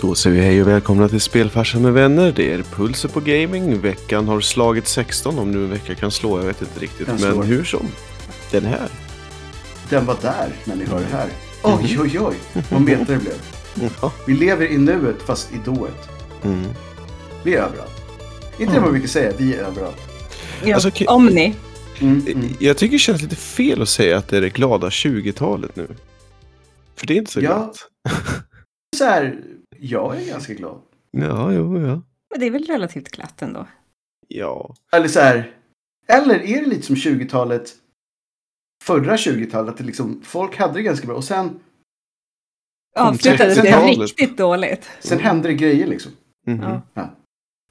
Då säger vi hej och välkomna till Spelfarsan med vänner. Det är Pulser på Gaming. Veckan har slagit 16, om nu en vecka kan slå, jag vet inte riktigt. Den Men slår. hur som, den här. Den var där när ni hör det här. Oj, oj, oj. Vad meta det blev. Ja. Vi lever i nuet fast i dået. Mm. Vi är överallt. Inte det man brukar säga, vi är överallt. Ja, Alltså, okej. Omni. Mm, mm. Jag tycker det känns lite fel att säga att det är det glada 20-talet nu. För det är inte så Ja. glatt. Så här, jag är ganska glad. Ja, jo, ja. Men det är väl relativt glatt ändå. Ja. Eller så här, eller är det lite som 20-talet, förra 20-talet, att det liksom, folk hade det ganska bra och sen, Avslutades det 30-talet. riktigt dåligt. sen hände det grejer liksom. Mhm. Ja. Ja.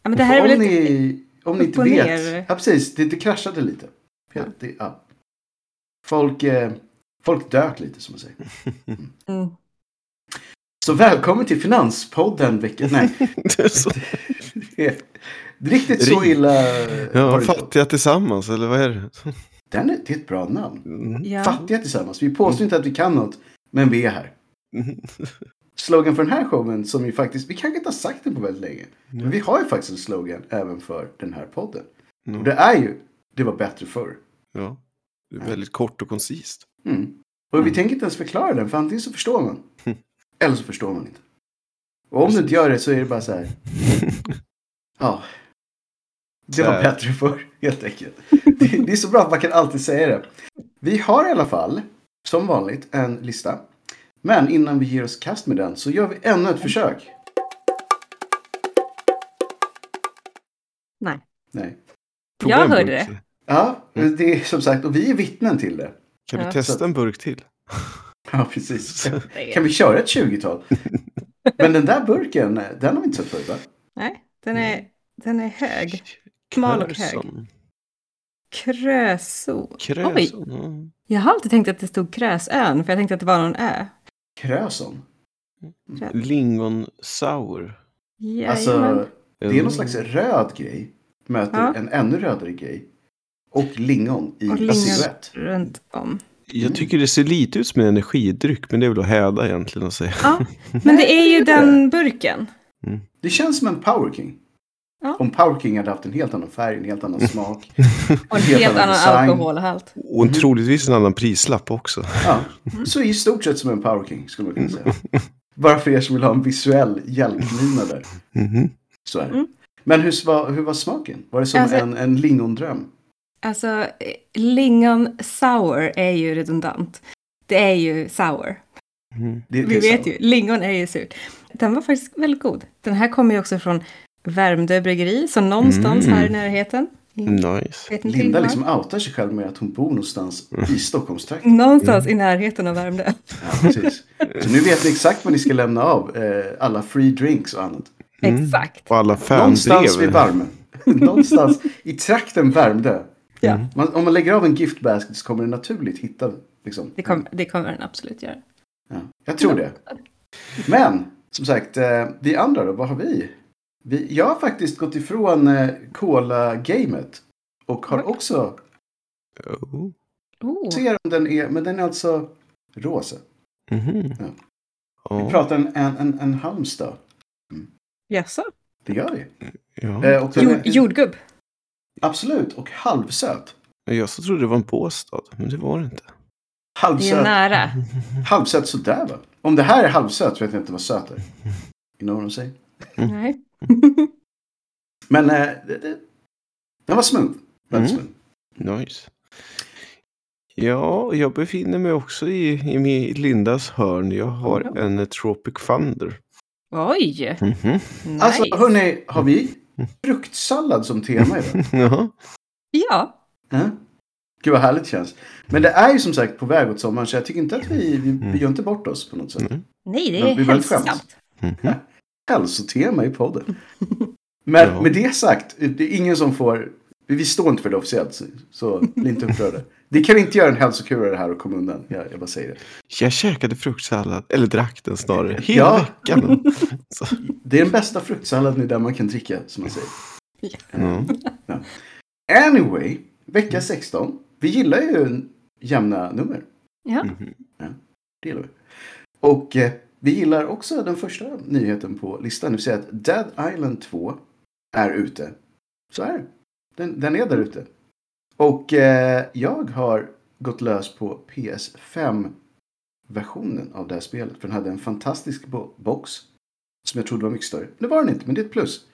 Ja, men det här är om, väl lite... ni, om ni inte vet. ner. Ja, precis. Det, det kraschade lite. Ja. Det, ja. Folk, eh, folk dök lite som man säger. Mm. Så välkommen till Finanspodden veckan. Nej, Det är så... det är riktigt så illa. Ja, fattiga tillsammans, eller vad är det? Den är, det är ett bra namn. Mm. Ja. Fattiga tillsammans. Vi påstår inte att vi kan något, men vi är här. Mm. Slogan för den här showen som vi faktiskt, vi kanske inte har sagt den på väldigt länge. Men vi har ju faktiskt en slogan även för den här podden. Ja. Och det är ju, det var bättre förr. Ja. Det är väldigt kort och koncist. Mm. Och vi tänker inte ens förklara den, för antingen så förstår man. Mm. Eller så förstår man inte. Och om du inte gör det så är det bara så här. Ja. Det var bättre förr, helt enkelt. Det, det är så bra att man kan alltid säga det. Vi har i alla fall, som vanligt, en lista. Men innan vi ger oss kast med den så gör vi ännu ett försök. Nej. Nej. Prova Jag hörde det. Ja, det är som sagt, och vi är vittnen till det. Kan vi Ja. testa en burk till? Ja, precis. Kan vi köra ett 20-tal? Men den där burken, den har vi inte sett förut va? Nej, den är, den är hög. Smal och hög. Kröson. Kröso. Oj, Kröson. ja. jag har alltid tänkt att det stod Krösön, för jag tänkte att det var någon ö. Kröson. Lingon sour. Jajamän. Alltså, det är Mm. någon slags röd grej. Möter Ja. en ännu rödare grej. Och lingon i Och lingon. silhuett. runt om. Jag tycker det ser lite ut som en energidryck, men det är väl att häda egentligen att säga. Ja, men det är ju den burken. Det känns som en Power King. Ja. Om Power King hade haft en helt annan färg, en helt annan smak. Och en Helt helt annan annan alkoholhalt. Och en troligtvis en annan prislapp också. Ja, så i stort sett som en Power King skulle man kunna säga. Bara för er som vill ha en visuell hjälpmina där. Mhm. Så är det. Mm. Men hur, var, hur var smaken? Var det som Alltså- en, en lingondröm? Alltså, lingon sour är ju redundant. Det är ju sour. Mhm. Det, det Vi vet så. ju, lingon är ju surt. Den var faktiskt väldigt god. Den här kommer ju också från Värmdö bryggeri, så någonstans Mm. här i närheten. Nice. Vet inte Linda liksom outar sig själv med att hon bor någonstans i Stockholmstrakten. Mm. Någonstans i närheten av Värmdö. Ja, precis. Så nu vet ni exakt vad ni ska lämna av. Eh, alla free drinks och annat. Mm. Exakt. Och alla Någonstans vid värmen. Någonstans i trakten Värmdö. Ja, Man, om man lägger av en gift basket så kommer det naturligt hitta. Liksom. det, kom, det kommer den absolut göra. Ja, jag tror det. Men som sagt, eh, vi andra då, vad har vi? vi jag har faktiskt gått ifrån eh, Cola-gamet. Och har också, Oh. Oh. ser om den är, men den är alltså rosa. Mhm. Ja. Ja. Vi pratar en, en, en, en Halmstad. Jaså? Det gör vi. Ja. Eh, och den Jord, är, jordgubb? Absolut, och halvsöt. Jag så trodde det var en båstad, men det var det inte. Det är Halvsöt. nära. Halvsöt sådär va? Om det här är halvsöt vet jag inte vad söt är. You know what I'm saying? Mm. Nej. Men eh, det, det, den var smooth. Väldigt Mm. smooth. Nice. Ja, jag befinner mig också i, i min Lindas hörn. Jag har Ja. en Tropic Thunder. Oj, Mhm. nice. Alltså hörni, har vi fruktsallad som tema idag? Jaha. Ja, Ja. Gud vad härligt det känns. Men det är ju som sagt på väg åt sommaren så jag tycker inte att vi, vi, vi gör inte bort oss på något sätt. Mm. nej det är hälsosamt. Mhm. Hälsotema i podden. Men Ja. med det sagt, det är ingen som får... Vi står inte för det officiellt, så- så bli inte upprörda. Det kan inte göra en hälsokurare här och komma undan. Jag, jag bara säger det. Jag käkade fruktsallad, eller drack den snarare, hela Ja. veckan. Så. Det är den bästa fruktsalladen i den man kan dricka, som man säger. Ja. Anyway, vecka 16. Vi gillar ju jämna nummer. Ja, Mhm. Det gillar vi. Och eh, vi gillar också den första nyheten på listan. Det vill säga att Dead Island 2 är ute. Så är det. Den, den är där ute. Och eh, jag har gått lös på PS5-versionen av det här spelet. För den hade en fantastisk bo- box. Som jag trodde var mycket större. Det var den inte, men det är ett plus.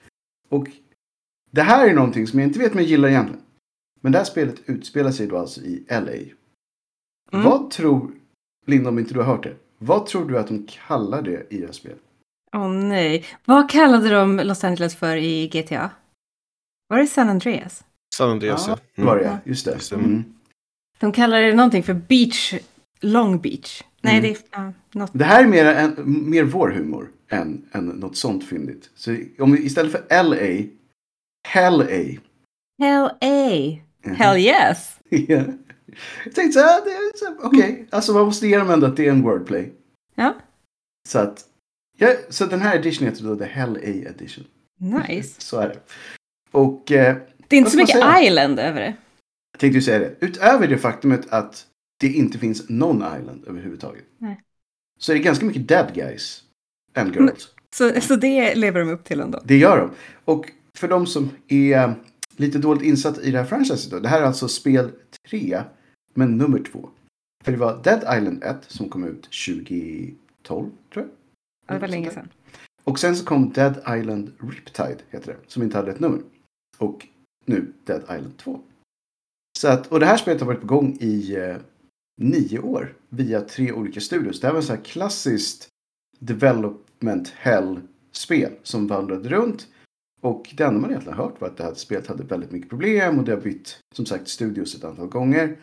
Och det här är någonting som jag inte vet om jag gillar egentligen. Men det här spelet utspelar sig då alltså i LA. Mm. Vad tror, Linda om inte du har hört det. Vad tror du att de kallar det i det här spelet? Åh nej. Vad kallade de Los Angeles för i GTA? Var det San Andreas? San Andreas, ja. det var det ja. Just det. Just det. Mm. De kallade det någonting för Beach, Long Beach. Nej, Mm. det är ja, något. Det här är mer, en, mer vår humor än, än något sånt fyndigt. Så om vi, istället för LA, Hell A. Hell A. Mhm. Hell yes. Ja. Jag tänkte så här, okej. Alltså man måste ge dem ändå att det är en wordplay. Ja, Så att, ja, så den här edition heter då The Hell A edition. nice. Så är det. Och eh, Det är inte så mycket säga? island över det. jag tänkte ju säga det. Utöver det faktumet att det inte finns någon island överhuvudtaget. Nej. Så är det ganska mycket dead guys and girls. Så, så det lever de upp till ändå. Det gör de. Och för de som är lite dåligt insatt i det här franchiset då. Det här är alltså spel 3, men nummer 2. För det var Dead Island 1 som kom ut 2012, tror jag. Ja, det var länge sedan. Och sen så kom Dead Island Riptide, heter det, som inte hade ett nummer. Och nu Dead Island 2. Så att, och det här spelet har varit på gång i eh, nio år via tre olika studios. Det här var en sån här klassiskt development hell-spel som vandrade runt. Och det enda man egentligen har hört var att det här spelet hade väldigt mycket problem och det har bytt som sagt studios ett antal gånger.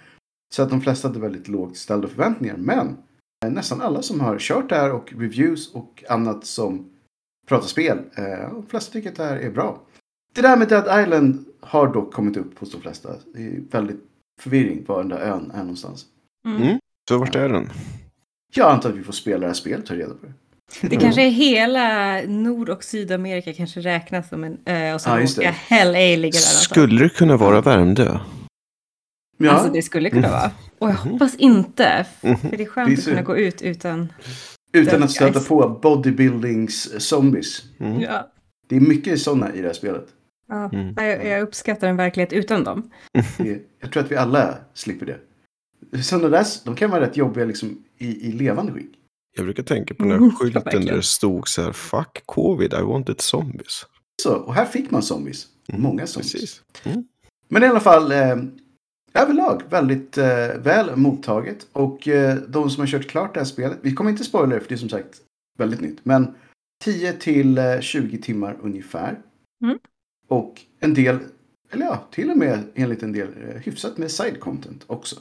Så att de flesta hade väldigt lågt ställda förväntningar. Men eh, nästan alla som har kört det här och reviews och annat som pratar spel, eh, de flesta tycker att det här är bra. Det där med Dead Island har dock kommit upp hos de flesta. Det är väldigt förvirring var den där ön är någonstans. Mm. Mm. Så vart är den? Jag antar att vi får spela det här spelet och ta reda på det. Det kanske är hela Nord och Sydamerika kanske räknas som en ö och så det. råkar Hell A ligga där någonstans. Skulle det kunna vara Värmdö? Ja, Alltså det skulle kunna vara. Och jag hoppas inte. För det är skönt Det är att kunna gå ut utan... utan att stöta på bodybuildings zombies. Mm. Ja. Det är mycket sådana i det här spelet. Ja, Mm. jag, jag uppskattar en verklighet utan dem. Jag tror att vi alla slipper det. Sådana där, de kan vara rätt jobbiga liksom i, i levande skick. Jag brukar tänka på den här Mm, skylten verkligen. där det stod så här Fuck covid, I wanted zombies. Så, och här fick man zombies. Mm, Många zombies. Precis. Mm. Men i alla fall eh, överlag väldigt eh, väl mottaget. Och eh, de som har kört klart det här spelet. Vi kommer inte spoila det för det är som sagt väldigt nytt. Men 10 till eh, 20 timmar ungefär. Mm. Och en del, eller ja, till och med enligt en del eh, hyfsat med side content också.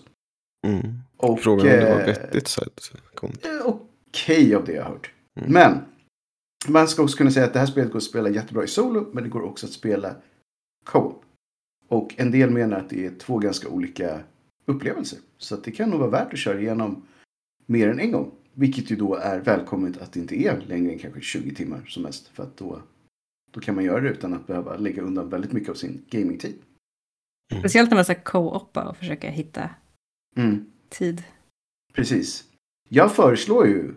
Mm. Och, Frågan om det var eh, vettigt side content. eh, Okej av det jag har hört. Mm. Men man ska också kunna säga att det här spelet går att spela jättebra i solo. Men det går också att spela co-op. Och en del menar att det är två ganska olika upplevelser. Så det kan nog vara värt att köra igenom mer än en gång. Vilket ju då är välkommet att det inte är längre än kanske 20 timmar som mest. För att då, då kan man göra det utan att behöva lägga undan väldigt mycket av sin gamingtid. Speciellt när man ska co-oppa och försöka hitta Mm. tid. Precis. Jag föreslår ju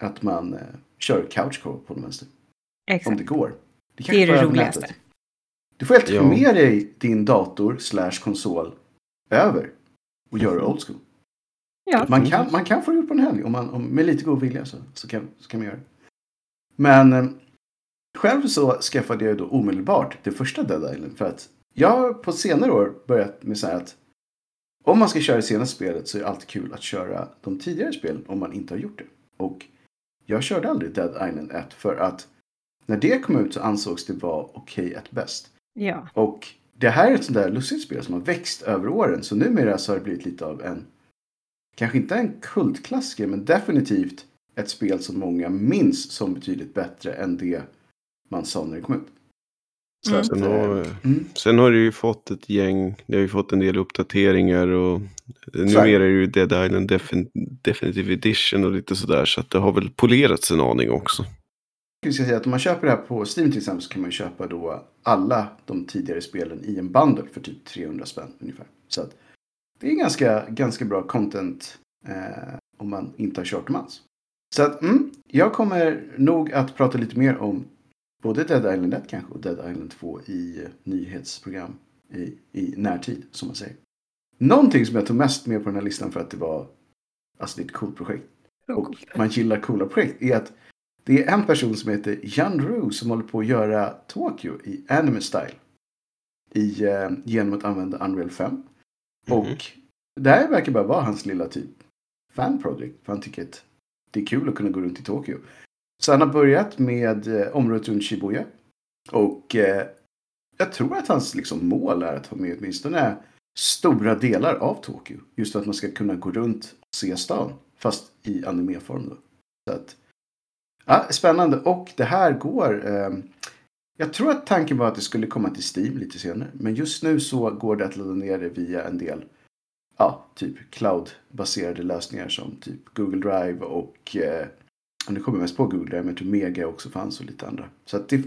att man eh, kör couch co-op på den vänster. Om Exakt. det går. Det, Det är det roligaste. nätet. Du får helt få med dig din dator slash konsol över och göra old school. Ja. Man kan, man kan få det gjort på en helg om man, om, med lite god vilja så, så, kan, så kan man göra det. Men eh, själv så skaffade jag då omedelbart det första Dead Island för att jag har på senare år börjat med så här att om man ska köra det senaste spelet så är det alltid kul att köra de tidigare spelen om man inte har gjort det. Och jag körde aldrig Dead Island 1 för att när det kom ut så ansågs det vara okej att bäst. ja. Och det här är ett sånt där lustigt spel som har växt över åren. Så numera så har det blivit lite av en, kanske inte en kultklassiker, men definitivt ett spel som många minns som betydligt bättre än det man sa när det kom ut. Mm. att, Sen har, mm, sen har det ju fått ett gäng, det har ju fått en del uppdateringar och numera är det ju Dead Island Defin Definitive Edition och lite sådär så att det har väl polerats en aning också. vi ska säga att om man köper det här på Steam till exempel så kan man ju köpa då alla de tidigare spelen i en bundle för typ 300 spänn ungefär. Så att det är ganska, ganska bra content eh, om man inte har kört dem alls. Så att, mm, jag kommer nog att prata lite mer om både Dead Island 1 kanske och Dead Island 2 i nyhetsprogram i, i närtid, som man säger. Någonting som jag tog mest med på den här listan för att det var alltså det är ett coolt projekt och man gillar coola projekt är att det är en person som heter Jan Rue som håller på att göra Tokyo i anime style. I, eh, genom att använda Unreal 5. Och det här verkar bara vara hans lilla typ fan project. För han tycker att det är kul att kunna gå runt i Tokyo. Så han har börjat med eh, området runt Shibuya. Och eh, jag tror att hans liksom, mål är att ha med åtminstone stora delar av Tokyo. Just för att man ska kunna gå runt och se stan. Fast i animeform då. Så att, ja, spännande. Och det här går. Eh, jag tror att tanken var att det skulle komma till Steam lite senare. Men just nu så går det att ladda ner det via en del ja, typ cloud-baserade lösningar som typ Google Drive och eh, nu kommer jag mest på Google men jag tror Mega också fanns och lite andra. Så att det,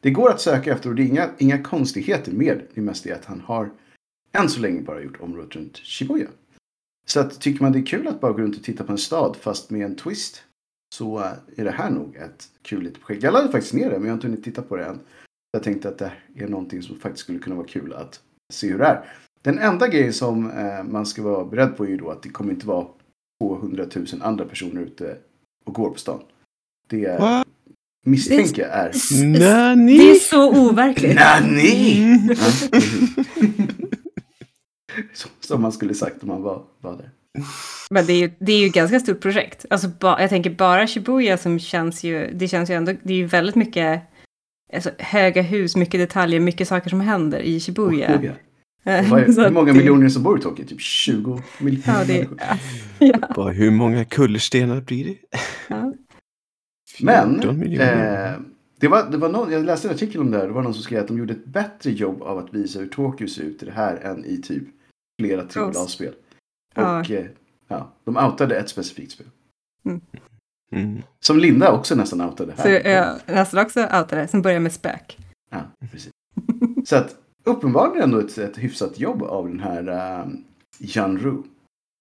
det går att söka efter och det är inga, inga konstigheter med det. mest det att han har än så länge bara gjort området runt Shibuya. Så att tycker man det är kul att bara gå runt och titta på en stad fast med en twist så är det här nog ett kul litet projekt. Jag laddade faktiskt ner det men jag har inte hunnit titta på det än. Jag tänkte att det är någonting som faktiskt skulle kunna vara kul att se hur det är. Den enda grejen som eh, man ska vara beredd på är ju då att det kommer inte vara 200 000 andra personer ute och går på stan. Det What? misstänker jag är... Nani? Det är så overkligt. Nani! Mm. Ja. Som- man skulle sagt om man var, var där. Men det är ju, det är ju ett ganska stort projekt. Alltså, ba, jag tänker bara Shibuya som känns ju, det känns ju ändå, det är ju väldigt mycket alltså, höga hus, mycket detaljer, mycket saker som händer i Shibuya. Och, är, Så hur många det- miljoner som bor i Tokyo? Typ 20 miljoner Ja, det, ja, Bara, hur många kullerstenar blir det? ja. 14 Men miljoner. eh, det var, det var någon, jag läste en artikel om det här. Det var någon som skrev att de gjorde ett bättre jobb av att visa hur Tokyo ser ut i det här än i typ flera AAA-spel. Ja. Och eh, ja, de outade ett specifikt spel. Mm. Som Linda också nästan outade här. Så jag nästan också outade, som börjar med spök. Ja, precis. Så att uppenbarligen ändå ett, ett hyfsat jobb av den här um, Jan Ru.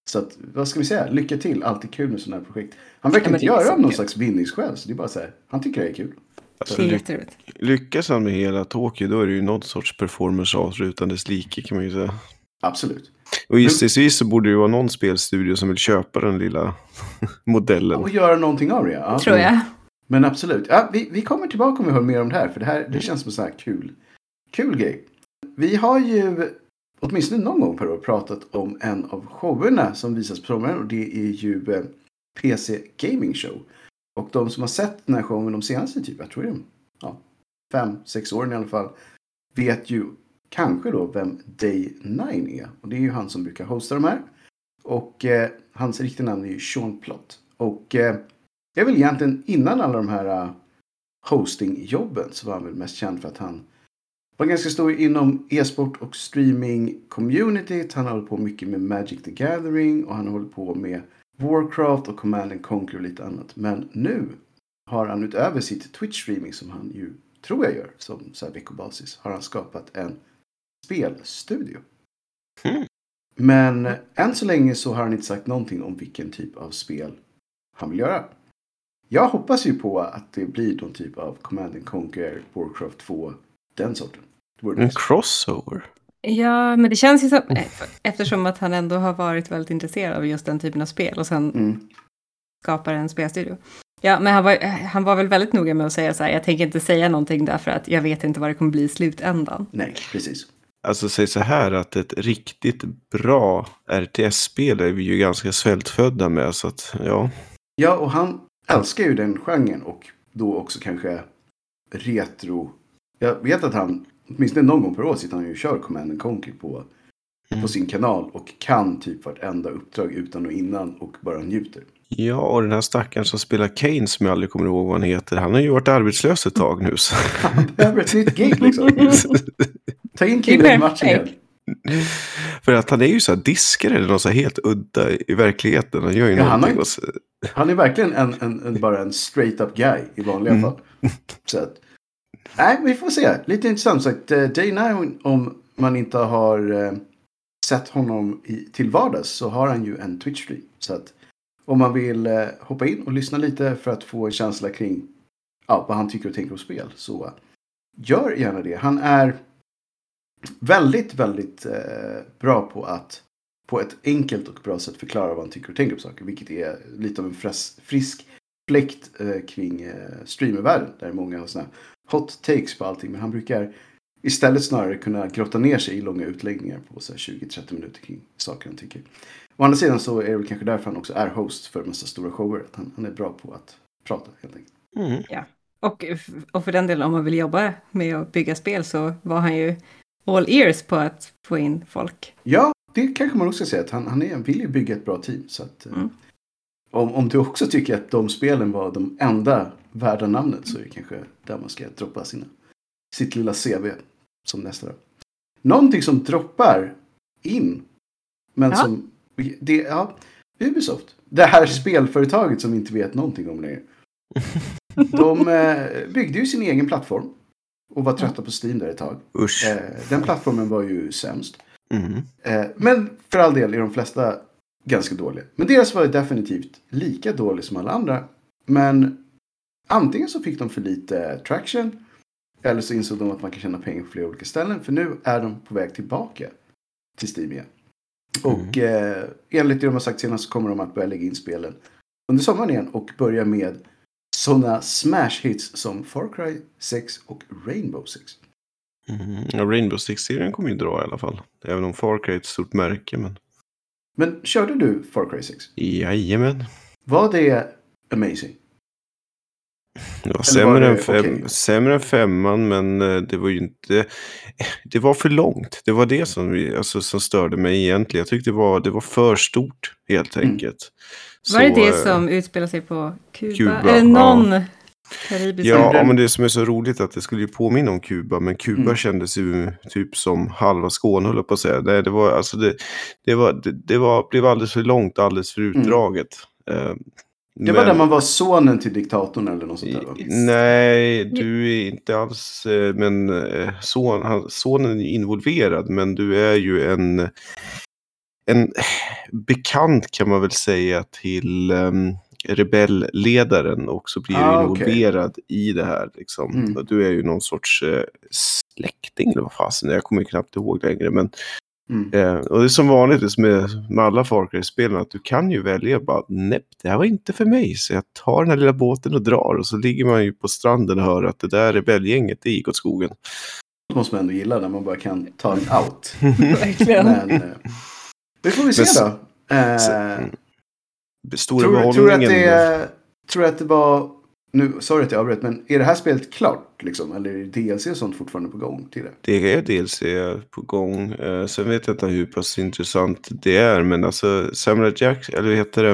Så att, vad ska vi säga, lycka till, alltid kul med sådana här projekt. Han verkar Ja, inte göra av någon kul. slags vinningsskäl, så det är bara så här, han tycker det är kul. Alltså, Det är ly- jätteroligt. lyckas han med hela Tokyo då är det ju någon sorts performance art utan dess like kan man ju säga. Absolut. Och gissningsvis så borde det ju vara någon spelstudio som vill köpa den lilla modellen. Och göra någonting av det, ja. Tror jag. Men absolut. Ja, vi, vi kommer tillbaka om vi hör mer om det här, för det här det känns som en sån här kul, kul grej. Vi har ju åtminstone någon gång per år pratat om en av showerna som visas på sommaren och det är ju eh, PC Gaming Show. Och de som har sett den här showen de senaste typ, jag tror det är ja, fem, sex åren i alla fall, vet ju kanske då vem Day 9 är. Och det är ju han som brukar hosta de här. Och eh, hans riktiga namn är ju Sean Plott. Och eh, det är väl egentligen innan alla de här uh, hostingjobben så var han väl mest känd för att han var ganska stor inom e-sport och streaming-communityt. Han har hållit på mycket med Magic the Gathering och han har hållit på med Warcraft och Command and Conquer och lite annat. Men nu har han utöver sitt Twitch-streaming som han ju tror jag gör som så här veckobasis har han skapat en spelstudio. Mm. Men än så länge så har han inte sagt någonting om vilken typ av spel han vill göra. Jag hoppas ju på att det blir någon typ av Command and Conquer, Warcraft 2, den sorten. En crossover. Ja, men det känns ju som, eftersom att han ändå har varit väldigt intresserad av just den typen av spel och sen Mm. skapar en spelstudio. Ja, men han var, han var väl väldigt noga med att säga så här, jag tänker inte säga någonting därför att jag vet inte vad det kommer bli i slutändan. Nej, precis. Alltså säg så här att ett riktigt bra RTS-spel är vi ju ganska svältfödda med. Så att ja. Ja, och han älskar ju den genren och då också kanske retro. Jag vet att han, åtminstone någon gång per år, sitter han ju och kör Command and Conquer på, Mm. på sin kanal och kan typ vartenda uppdrag utan och innan och bara njuter. Ja, och den här stackaren som spelar Kane som jag aldrig kommer ihåg vad han heter. Han har ju varit arbetslös ett tag nu. Så. Han behöver ett nytt gig liksom. Ta in killen i matchen igen. För att han är ju så här diskare eller något så här helt udda i verkligheten. Han gör ju Ja, han har så- Han är verkligen en, en, en, bara en straight up guy i vanliga Mm. fall. Så att, nej, vi får se. Lite intressant sagt. Eh, Day 9, om man inte har eh, sett honom i, till vardags så har han ju en Twitch-stream. Så att om man vill eh, hoppa in och lyssna lite för att få en känsla kring ja, vad han tycker och tänker om spel så gör gärna det. Han är väldigt, väldigt eh, bra på att på ett enkelt och bra sätt förklara vad han tycker och tänker om saker. Vilket är lite av en fräs, frisk fläkt eh, kring eh, streamervärlden. Där många har sådana hot takes på allting. Men han brukar istället snarare kunna grotta ner sig i långa utläggningar på 20-30 minuter kring saker han tycker. Å andra sidan så är det väl kanske därför han också är host för en massa stora shower. Att han, han är bra på att prata helt enkelt. Mm. Och, och för den delen om man vill jobba med att bygga spel så var han ju all ears på att få in folk. Ja, det kanske man också ska säga. Att han, han är, vill ju bygga ett bra team. Så att, eh, Mm. om, om du också tycker att de spelen var de enda värda namnet så är det kanske där man ska droppa sina, sitt lilla CV som nästa. Då. Någonting som droppar in. Men Ja. som... Det, ja, Ubisoft. Det här spelföretaget som vi inte vet någonting om längre. De eh, byggde ju sin egen plattform. Och var trötta på Steam där ett tag. Usch. Eh, den plattformen var ju sämst. Mm. Eh, men för all del är de flesta ganska dåliga. Men deras var definitivt lika dålig som alla andra. Men antingen så fick de för lite traction. Eller så insåg de att man kan tjäna pengar på flera olika ställen. För nu är de på väg tillbaka till Steam igen. Och eh, enligt det de har sagt senast så kommer de att börja lägga in spelen under sommaren igen. Och börja med sådana smash hits som Far Cry 6 och Rainbow Six. Mm. Ja, Rainbow Six-serien kommer ju dra i alla fall. Även om Far Cry är ett stort märke. Men... Men körde du Far Cry 6? Jajamän. Var det amazing? Det var var sämre, det än fem, okej? sämre än femman, men eh, det var ju inte... Det var för långt. Det var det som, vi, alltså, som störde mig egentligen. Jag tyckte det var, det var för stort, helt Mm. enkelt. Var det Så, det eh, som utspelar sig på Kuba? Kuba, Eller någon karibisk Ja, men det som är så roligt att det skulle ju påminna om Kuba, men Kuba Mm. kändes ju typ som halva Skåne, höll jag på att säga. Nej, det var, alltså det, det, var, det, det var, blev alldeles för långt, alldeles för utdraget. Eh, Det var men- där man var sonen till diktatorn eller något sånt där va? Nej, du är inte alls, eh, men eh, son, han, sonen är involverad, men du är ju en, en bekant kan man väl säga till um, rebellledaren och så blir Ah, du involverad i det här. Liksom. Mm. Du är ju någon sorts eh, släkting eller vad fasen, jag kommer knappt ihåg längre. Men, Mm. eh, och det är som vanligt är med alla Far Cry-spelen att du kan ju välja bara nej, det här var inte för mig. Så jag tar den här lilla båten och drar och så ligger man ju på stranden och hör att det där rebellgänget det gick åt skogen. Det måste man ändå gilla när man bara kan ta en out. Verkligen. Men eh, det får vi se Men då. Eh, s- mm. Tror, tror, du att det, tror att det var, nu, sorry att jag avbröt, men är det här spelet klart liksom? Eller är DLC och sånt fortfarande på gång till det? Det är DLC på gång. Eh, sen vet jag inte hur pass intressant det är. Men alltså Samurai Jack, eller vad heter det?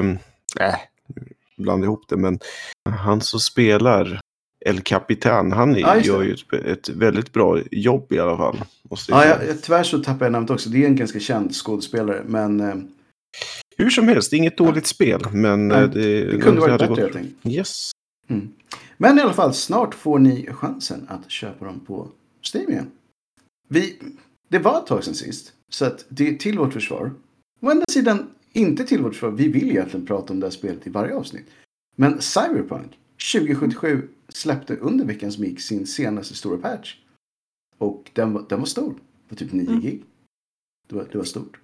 Äh, blandar ihop det. Men han som spelar El Capitan, han Ja, det. gör ju ett, ett väldigt bra jobb i alla fall. Måste Ja, säga. jag, jag, tyvärr så tappade jag namnet också. Det är en ganska känd skådespelare. Men eh, Hur som helst, inget dåligt spel. Men Nej, eh, det, det kunde varit bättre helt enkelt. Yes. Mm. Men i alla fall, snart får ni chansen att köpa dem på Steam igen. Vi, det var ett tag sedan sist, så att det är till vårt försvar. Å andra sidan, inte till vårt försvar. Vi vill egentligen prata om det här spelet i varje avsnitt. Men Cyberpunk 2077 släppte under veckan som gick sin senaste stora patch. Och den var, den var stor. Var typ 9 Mm. gig. Det var, det var stort.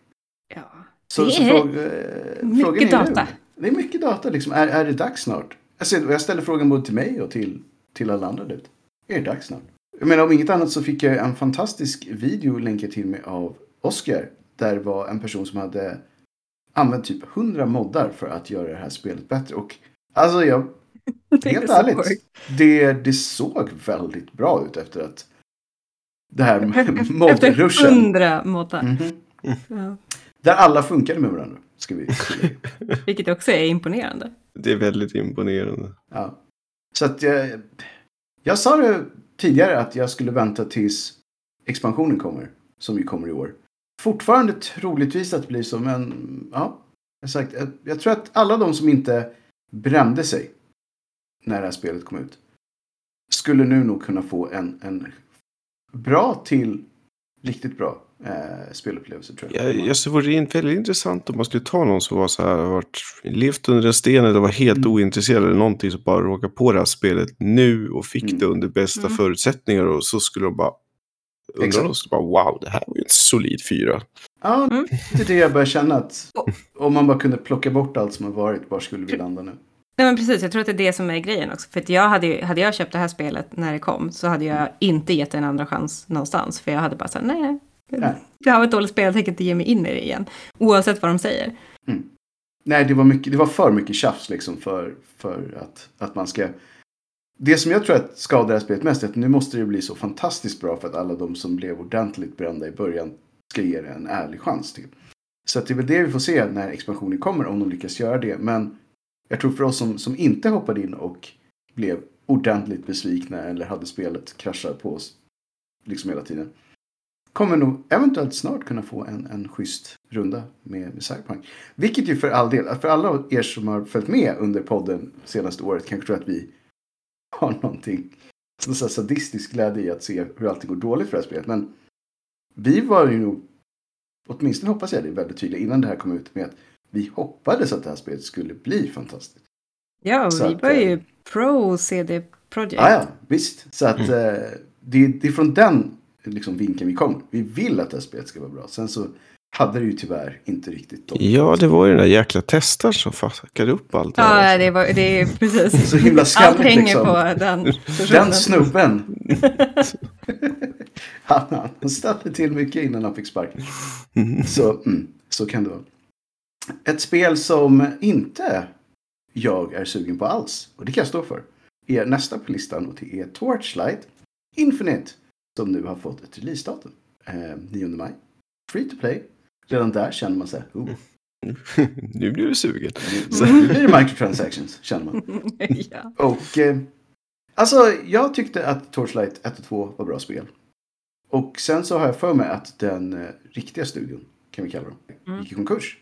Ja. Så, Det så är fråga, eh, mycket frågan är data. Nu, det är mycket data liksom. Är, är det dags snart? Alltså, jag ställer frågan både till mig och till, till alla andra ut. Är det dags snart? Jag menar om inget annat så fick jag en fantastisk video länkad till mig av Oscar. Där var en person som hade använt typ 100 moddar för att göra det här spelet bättre. Och alltså jag, helt ärligt, det, det såg väldigt bra ut efter att det här Efter moddruschen. hundra moddar. Mhm. Ja. Där alla funkade med varandra. Ska vi Vilket också är imponerande. Det är väldigt imponerande. Ja. Så att jag, jag sa det tidigare att jag skulle vänta tills expansionen kommer. Som ju kommer i år. Fortfarande troligtvis att det blir så, men ja. Jag, sagt, jag, jag tror att alla de som inte brände sig när det här spelet kom ut. Skulle nu nog kunna få en, en bra till riktigt bra eh, spelupplevelse tror jag. Jag, jag så vore det väldigt intressant om man skulle ta någon som var så här, varit, levt under en sten eller var helt Mm. ointresserad eller någonting som bara råkade på det här spelet nu och fick Mm. det under bästa Mm. förutsättningar och så skulle de bara undra skulle bara wow, det här var ju en solid fyra. Ja, Mm. det är det jag börjar känna att om man bara kunde plocka bort allt som har varit, var skulle vi landa nu? Nej men precis, jag tror att det är det som är grejen också. För att jag hade, ju- hade jag köpt det här spelet när det kom så hade jag inte gett det en andra chans någonstans. För jag hade bara sagt nej, det här var ett dåligt spel, jag tänker inte ge mig in i det igen. Oavsett vad de säger. Mm. Nej, det var, mycket, det var för mycket tjafs liksom för, för att, att man ska... Det som jag tror att skadar det här spelet mest är att nu måste det bli så fantastiskt bra för att alla de som blev ordentligt brända i början ska ge det en ärlig chans. till. Så att det är väl det vi får se när expansionen kommer, om de lyckas göra det. Men jag tror för oss som, som inte hoppade in och blev ordentligt besvikna eller hade spelet krascha på oss liksom hela tiden. Kommer nog eventuellt snart kunna få en, en schysst runda med, med Cyberpunk. Vilket ju för all del, för alla er som har följt med under podden senaste året kanske tror att vi har någonting här sadistisk glädje i att se hur allting går dåligt för det här spelet. Men vi var ju nog, åtminstone hoppas jag det väldigt tydligt innan det här kom ut med att vi hoppades att det här spelet skulle bli fantastiskt. Ja, och Så vi att, var ju eh, pro CD Projekt. Ja, ja, visst. Så att eh, det, det är från den liksom, vinkeln vi kom. Vi vill att det här spelet ska vara bra. Sen så hade det ju tyvärr inte riktigt de. Ja, det var ju den där jäkla testaren som fuckade upp allt det här. Ja, det, var, det är precis. Så himla Allt skamligt hänger liksom. på den Den snubben. han, han ställde till mycket innan han fick sparken. Så, mm, så kan det vara. Ett spel som inte jag är sugen på alls, och det kan jag stå för, är nästa på listan och det är Torchlight Infinite som nu har fått ett releasedatum. Eh, 9 maj. Free to play. Redan där känner man sig, oh, nu blir du sugen. så nu blir det microtransactions, känner man. ja. Och eh, alltså, jag tyckte att Torchlight 1 och 2 var bra spel. Och sen så har jag för mig att den eh, riktiga studion, kan vi kalla dem, Mm. gick i konkurs.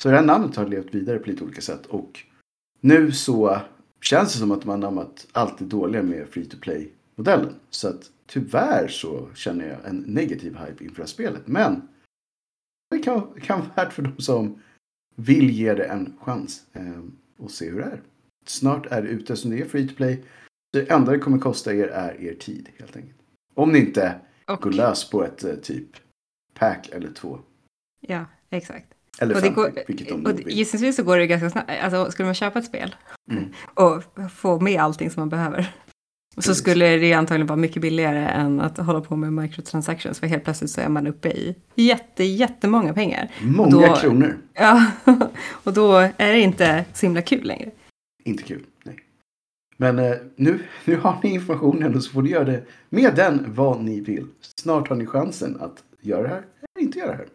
Så det här namnet har levt vidare på lite olika sätt. Och nu så känns det som att man har anammat allt det dåliga med free to play-modellen. Så att tyvärr så känner jag en negativ hype inför det här spelet. Men det kan, kan vara värt för de som vill ge det en chans eh, och se hur det är. Snart är det ute som det är free to play. Det enda det kommer kosta er är er tid helt enkelt. Om ni inte Och, går lös på ett eh, typ pack eller två. ja, exakt. Eller Och, det 50, går, vilket de och vill. gissningsvis så går det ganska snabbt. Alltså, skulle man köpa ett spel Mm. och få med allting som man behöver. Så skulle det antagligen vara mycket billigare än att hålla på med microtransactions. För helt plötsligt så är man uppe i jätte, jättemånga pengar. Många då- kronor. Ja, och då är det inte så himla kul längre. Inte kul. Nej. Men eh, nu, nu har ni informationen och så får ni göra det med den vad ni vill. Snart har ni chansen att göra det här eller inte göra det här.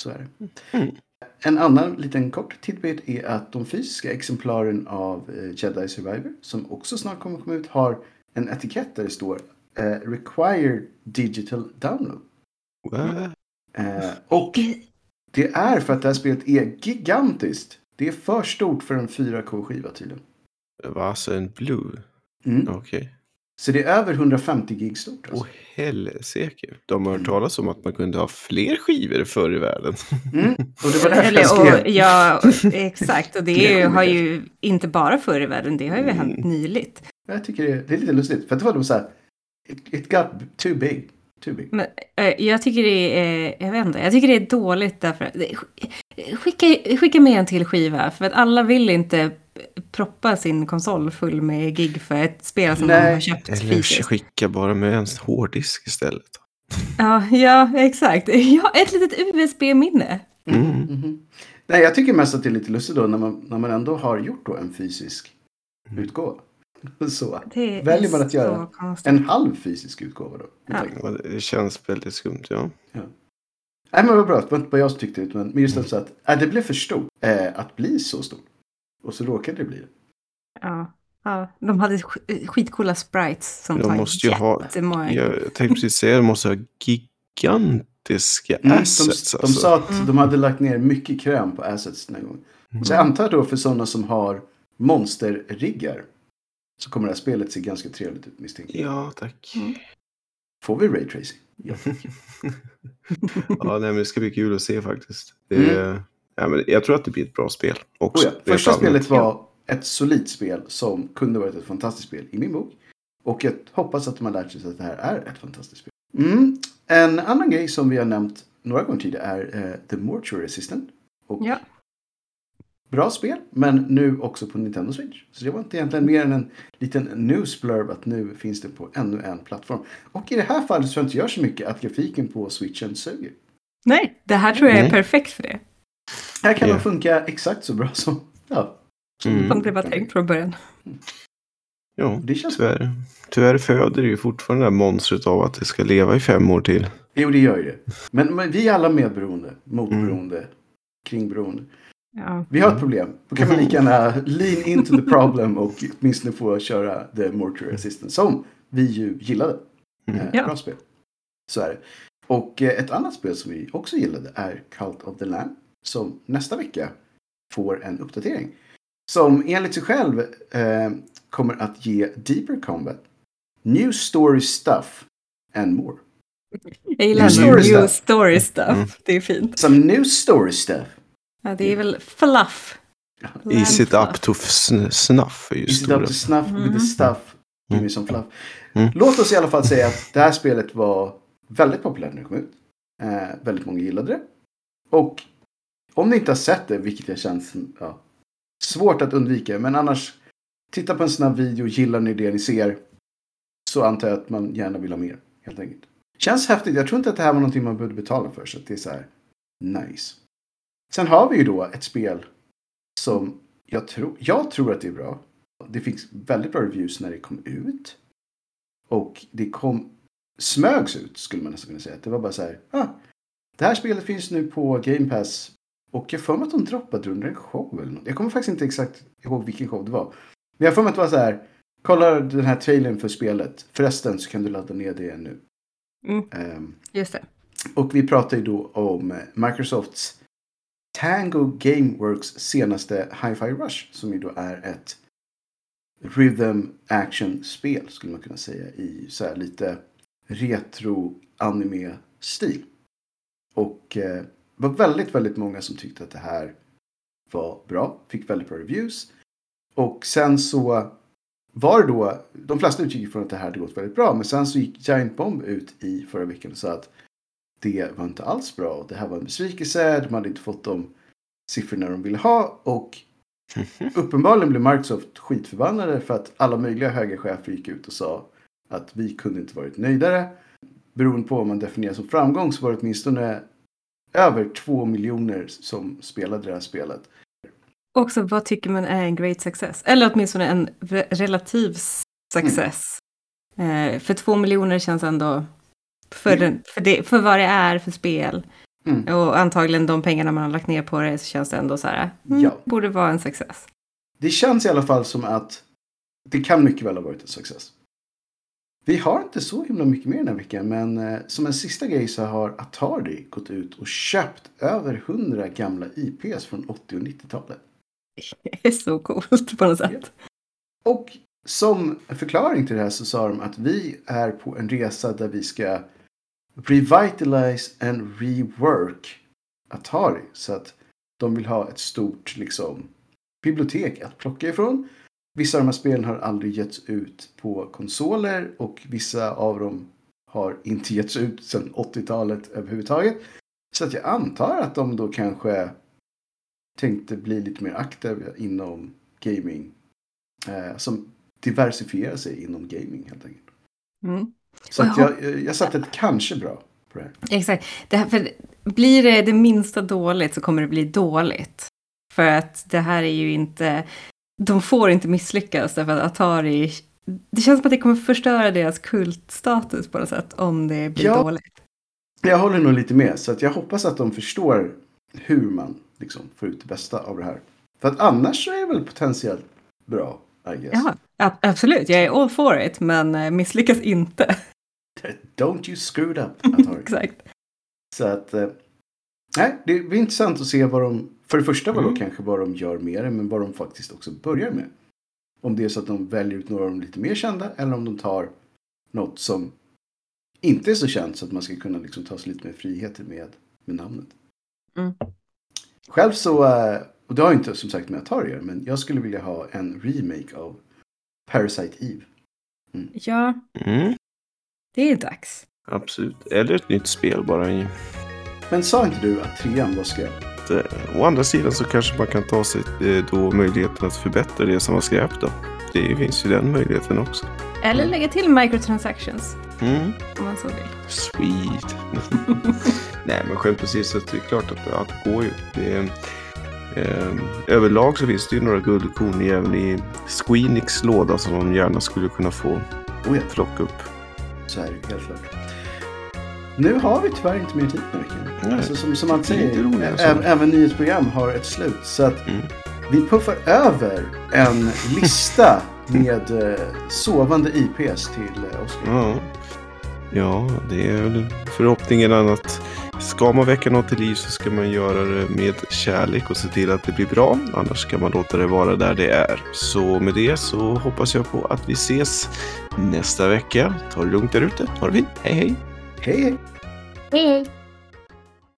Så är det. Mm. En annan liten kort tidbit är att de fysiska exemplaren av eh, Jedi Survivor som också snart kommer komma ut har en etikett där det står eh, Required Digital Download. Eh, och det är för att det här spelet är gigantiskt. Det är för stort för en 4K-skiva tydligen. Var alltså en blue? Mm. Okej. Så det är över 150 gig stort. Alltså. Åh helsike. De har hört talas om att man kunde ha fler skivor förr i världen. Mm. Och det var därför Eller, jag och, skrev. ja, exakt. Och det ju- har ju inte bara förr i världen, det har ju hänt Mm. nyligt. Jag tycker det är, det är lite lustigt. För det var de så här. It, it got too big. Too big. Men, eh, jag tycker det är, jag vet inte, jag tycker det är dåligt därför det- skicka, skicka med en till skiva. För att alla vill inte proppa sin konsol full med gig för ett spel som Nej. de har köpt Eller fysiskt. skicka bara med en hårddisk istället. Ja, ja, exakt. Ja, ett litet USB-minne. Mm. Mhm. Nej, jag tycker mest att det är lite lustigt då när man, när man ändå har gjort då en fysisk Mm. utgåva. Så. Det Väljer man att göra konstigt. En halv fysisk utgåva då. Ja. Ja, det känns väldigt skumt, ja. Nej men vad bra, det var inte bara jag som tyckte det. Men just att, så att äh, det blev för stort. Eh, att bli så stort. Och så råkade det bli det. Ja, ja, de hade sk- skitcoola sprites som De måste ju ha- jättemånga. Jag tänkte precis säga att de måste ha gigantiska Mm, de, assets. de alltså. sa att Mm. de hade lagt ner mycket kräm på assets den här gången. Så jag antar då för sådana som har monsterriggar. Så kommer det här spelet se ganska trevligt ut misstänker jag. Ja, tack. Mm. Får vi raytracing? Ja. ja, nej, men det ska bli kul att se faktiskt. Det, Mm. ja, men jag tror att det blir ett bra spel Oh också. ja. rent Första spelet var ett solidt spel som kunde varit ett fantastiskt spel i min bok. Och jag hoppas att de har lärt sig att det här är ett fantastiskt spel. Mm. En annan grej som vi har nämnt några gånger tidigare är eh, The Mortuary Assistant. Och Ja. Bra spel, men nu också på Nintendo Switch. Så det var inte egentligen mer än en liten news blurb att nu finns det på ännu en plattform. Och i det här fallet så tror jag inte gör så mycket att grafiken på Switchen suger. Nej, det här tror jag är Nej. perfekt för det. Här kan Ja. man funka exakt så bra som... Ja. Mm. Som det var tänkt från början. Ja, Det känns- tyvärr. Tyvärr föder det ju fortfarande det här monstret av att det ska leva i fem år till. Jo, det gör ju det. Men, men vi är alla medberoende, motberoende, kringberoende. Ja. Vi har ett problem. Då kan man lika gärna lean into the problem och åtminstone få köra The Mortuary Assistant som vi ju gillade. Mm. Eh, Ja. Bra spel. Så är det. Och eh, ett annat spel som vi också gillade är Cult of the Lamb. Som nästa vecka får en uppdatering. Som enligt sig själv eh, kommer att ge deeper combat, new story stuff and more. Jag gillar New new story story, stuff. story stuff. Mm. Det är fint. Some new story stuff. Ja, det är väl fluff. Is it up to sn- snuff? Är ju Is it up to snuff with the Mhm. stuff? Give me Mm. some fluff. Mm. Låt oss i alla fall säga att det här spelet var väldigt populärt när det kom ut. Eh, väldigt många gillade det. Och om ni inte har sett det, vilket jag känns ja, svårt att undvika, men annars titta på en snabb video, gillar ni det ni ser, så antar jag att man gärna vill ha mer, helt enkelt. Känns häftigt. Jag tror inte att det här var någonting man behövde betala för, så att det är så här nice. Sen har vi ju då ett spel som jag tror, jag tror att det är bra. Det fick väldigt bra reviews när det kom ut. Och det kom, smögs ut skulle man nästan kunna säga. Det var bara så här, ah, det här spelet finns nu på Game Pass. Och jag får mig att de droppade under en show eller något. Jag kommer faktiskt inte exakt ihåg vilken show det var. Men jag får mig att det var så här, kolla den här trailern för spelet. Förresten så kan du ladda ner det nu. Mm. Ehm, Just det. och vi pratar ju då om Microsofts Tango Gameworks senaste Hi-Fi Rush. Som ju då är ett rhythm action-spel skulle man kunna säga i så här lite retro anime-stil. Och eh, det var väldigt, väldigt många som tyckte att det här var bra. Fick väldigt bra reviews. Och sen så var det då, de flesta utgick ifrån att det här hade gått väldigt bra. Men sen så gick Giant Bomb ut i förra veckan och sa att det var inte alls bra. Det här var en besvikelse. De hade inte fått de siffrorna de ville ha. Och uppenbarligen blev Microsoft skitförbannade för att alla möjliga höga chefer gick ut och sa att vi kunde inte varit nöjdare. Beroende på vad man definierar som framgång så var det åtminstone över två miljoner som spelade det här spelet. Också vad tycker man är en great success? Eller åtminstone en re- relativ success. Eh, för två miljoner känns ändå, för, Mm. den, för, det, för vad det är för spel. Mm. Och antagligen de pengarna man har lagt ner på det så känns det ändå så här, mm, Ja. borde vara en success. Det känns i alla fall som att det kan mycket väl ha varit en success. Vi har inte så himla mycket mer den här veckan, men eh, som en sista grej så har Atari gått ut och köpt över 100 gamla IPs från 80 och 90-talet. Det är så coolt på något sätt. Och som förklaring till det här så sa de att vi är på en resa där vi ska revitalize and rework Atari. Så att de vill ha ett stort liksom, bibliotek att plocka ifrån. Vissa av de här spelen har aldrig getts ut på konsoler och vissa av dem har inte getts ut sedan 80-talet överhuvudtaget. Så att jag antar att de då kanske tänkte bli lite mer aktiva inom gaming. Eh, som diversifierar sig inom gaming helt enkelt. Mm. Så att jag, jag satte ett kanske bra på det här. Exakt. Det här, för blir det det minsta dåligt så kommer det bli dåligt. För att det här är ju inte, de får inte misslyckas därför att Atari, det känns som att det kommer förstöra deras kultstatus på något sätt om det blir Ja. dåligt. Jag håller nog lite med. Så att jag hoppas att de förstår hur man liksom får ut det bästa av det här. För att annars så är det väl potentiellt bra, I guess. Ja, absolut. Jag är all for it, men eh, misslyckas inte. Don't you screw it up. Exakt. Så att, eh, nej, det blir intressant att se vad de, för det första vad då Mm. kanske vad de gör med det, men vad de faktiskt också börjar med. Om det är så att de väljer ut några av de lite mer kända eller om de tar något som inte är så känt så att man ska kunna liksom ta sig lite mer friheter med, med namnet. Mm. Själv så, eh, och det har inte som sagt med Atari men jag skulle vilja ha en remake av Parasite Eve. Ja, Mm, det är dags. absolut. Eller ett nytt spel bara. i- Men sa inte du att trean var skräp? Eh, Å andra sidan så kanske man kan ta sig eh, då möjligheten att förbättra det som var skräp då. Det finns ju den möjligheten också. Eller lägga till microtransactions, Mm. om man så vill. Sweet. Nej, men skämt precis så att det är klart att allt går ju. Det är, eh, överlag så finns det ju några guldkorn även i Squeenix låda som de gärna skulle kunna få Oh ja, plocka upp. så är det helt klart. Nu har vi tyvärr inte mer tid den här veckan. Alltså, som, som man säger, roligare ä- så. även nyhetsprogram har ett slut. Så att Mm. vi puffar över en lista med eh, sovande IPs till eh, Oscar. Ja. ja, det är väl förhoppningen att ska man väcka något till liv så ska man göra det med kärlek och se till att det blir bra. Annars ska man låta det vara där det är. Så med det så hoppas jag på att vi ses nästa vecka. Ta det lugnt där ute. Ha det fint. Hej hej! Hej hej! Hej, hej!